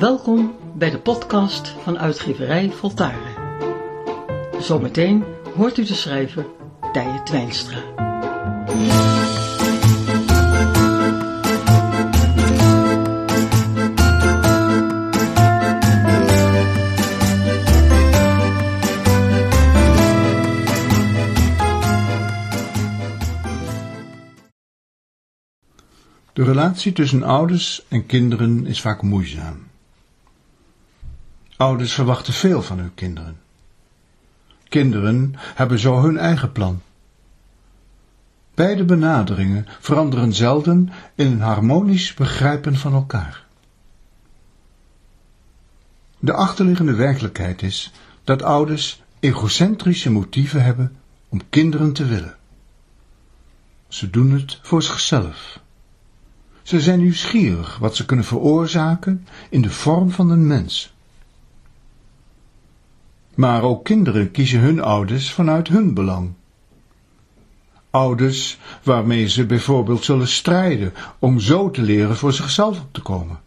Welkom bij de podcast van uitgeverij Voltaren. Zometeen hoort u de schrijver Tije Twijnstra. De relatie tussen ouders en kinderen is vaak moeizaam. Ouders verwachten veel van hun kinderen. Kinderen hebben zo hun eigen plan. Beide benaderingen veranderen zelden in een harmonisch begrijpen van elkaar. De achterliggende werkelijkheid is dat ouders egocentrische motieven hebben om kinderen te willen. Ze doen het voor zichzelf. Ze zijn nieuwsgierig wat ze kunnen veroorzaken in de vorm van een mens. Maar ook kinderen kiezen hun ouders vanuit hun belang. Ouders waarmee ze bijvoorbeeld zullen strijden om zo te leren voor zichzelf op te komen.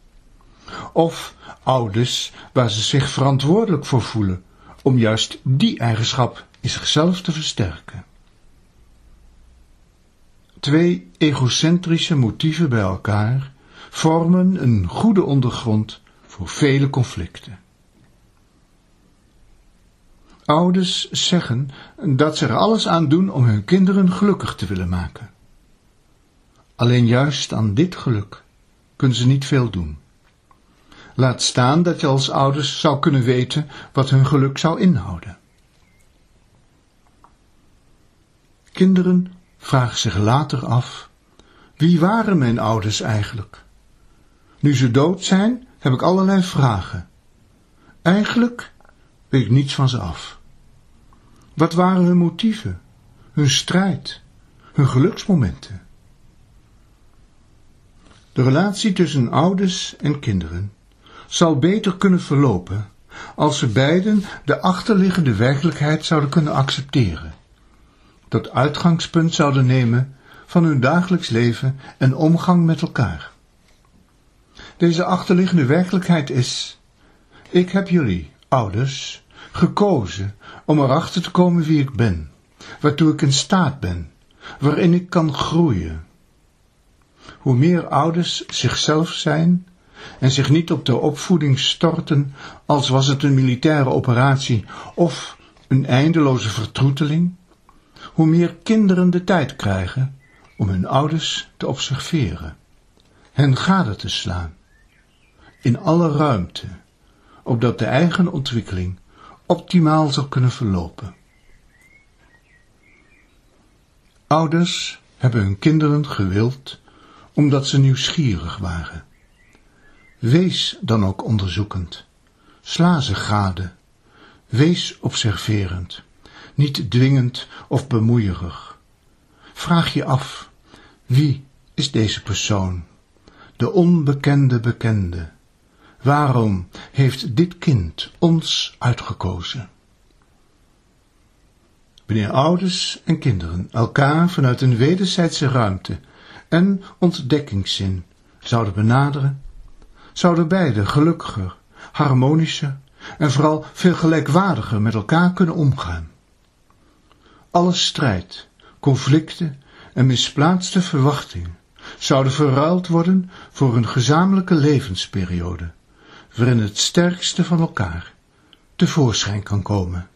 Of ouders waar ze zich verantwoordelijk voor voelen om juist die eigenschap in zichzelf te versterken. Twee egocentrische motieven bij elkaar vormen een goede ondergrond voor vele conflicten. Ouders zeggen dat ze er alles aan doen om hun kinderen gelukkig te willen maken. Alleen juist aan dit geluk kunnen ze niet veel doen. Laat staan dat je als ouders zou kunnen weten wat hun geluk zou inhouden. Kinderen vragen zich later af: wie waren mijn ouders eigenlijk? Nu ze dood zijn, heb ik allerlei vragen. Eigenlijk weet ik niets van ze af. Wat waren hun motieven, hun strijd, hun geluksmomenten? De relatie tussen ouders en kinderen zal beter kunnen verlopen als ze beiden de achterliggende werkelijkheid zouden kunnen accepteren, tot uitgangspunt zouden nemen van hun dagelijks leven en omgang met elkaar. Deze achterliggende werkelijkheid is: ik heb jullie, ouders, gekozen om erachter te komen wie ik ben, waartoe ik in staat ben, waarin ik kan groeien. Hoe meer ouders zichzelf zijn en zich niet op de opvoeding storten als was het een militaire operatie of een eindeloze vertroeteling, hoe meer kinderen de tijd krijgen om hun ouders te observeren, hen gade te slaan, in alle ruimte, opdat de eigen ontwikkeling optimaal zou kunnen verlopen. Ouders hebben hun kinderen gewild omdat ze nieuwsgierig waren. Wees dan ook onderzoekend. Sla ze gade. Wees observerend, niet dwingend of bemoeierig. Vraag je af, wie is deze persoon? De onbekende bekende. Waarom heeft dit kind ons uitgekozen? Wanneer ouders en kinderen elkaar vanuit een wederzijdse ruimte en ontdekkingszin zouden benaderen, zouden beide gelukkiger, harmonischer en vooral veel gelijkwaardiger met elkaar kunnen omgaan. Alle strijd, conflicten en misplaatste verwachtingen zouden verruild worden voor een gezamenlijke levensperiode waarin het sterkste van elkaar tevoorschijn kan komen.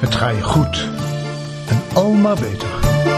Het ga je goed en al maar beter.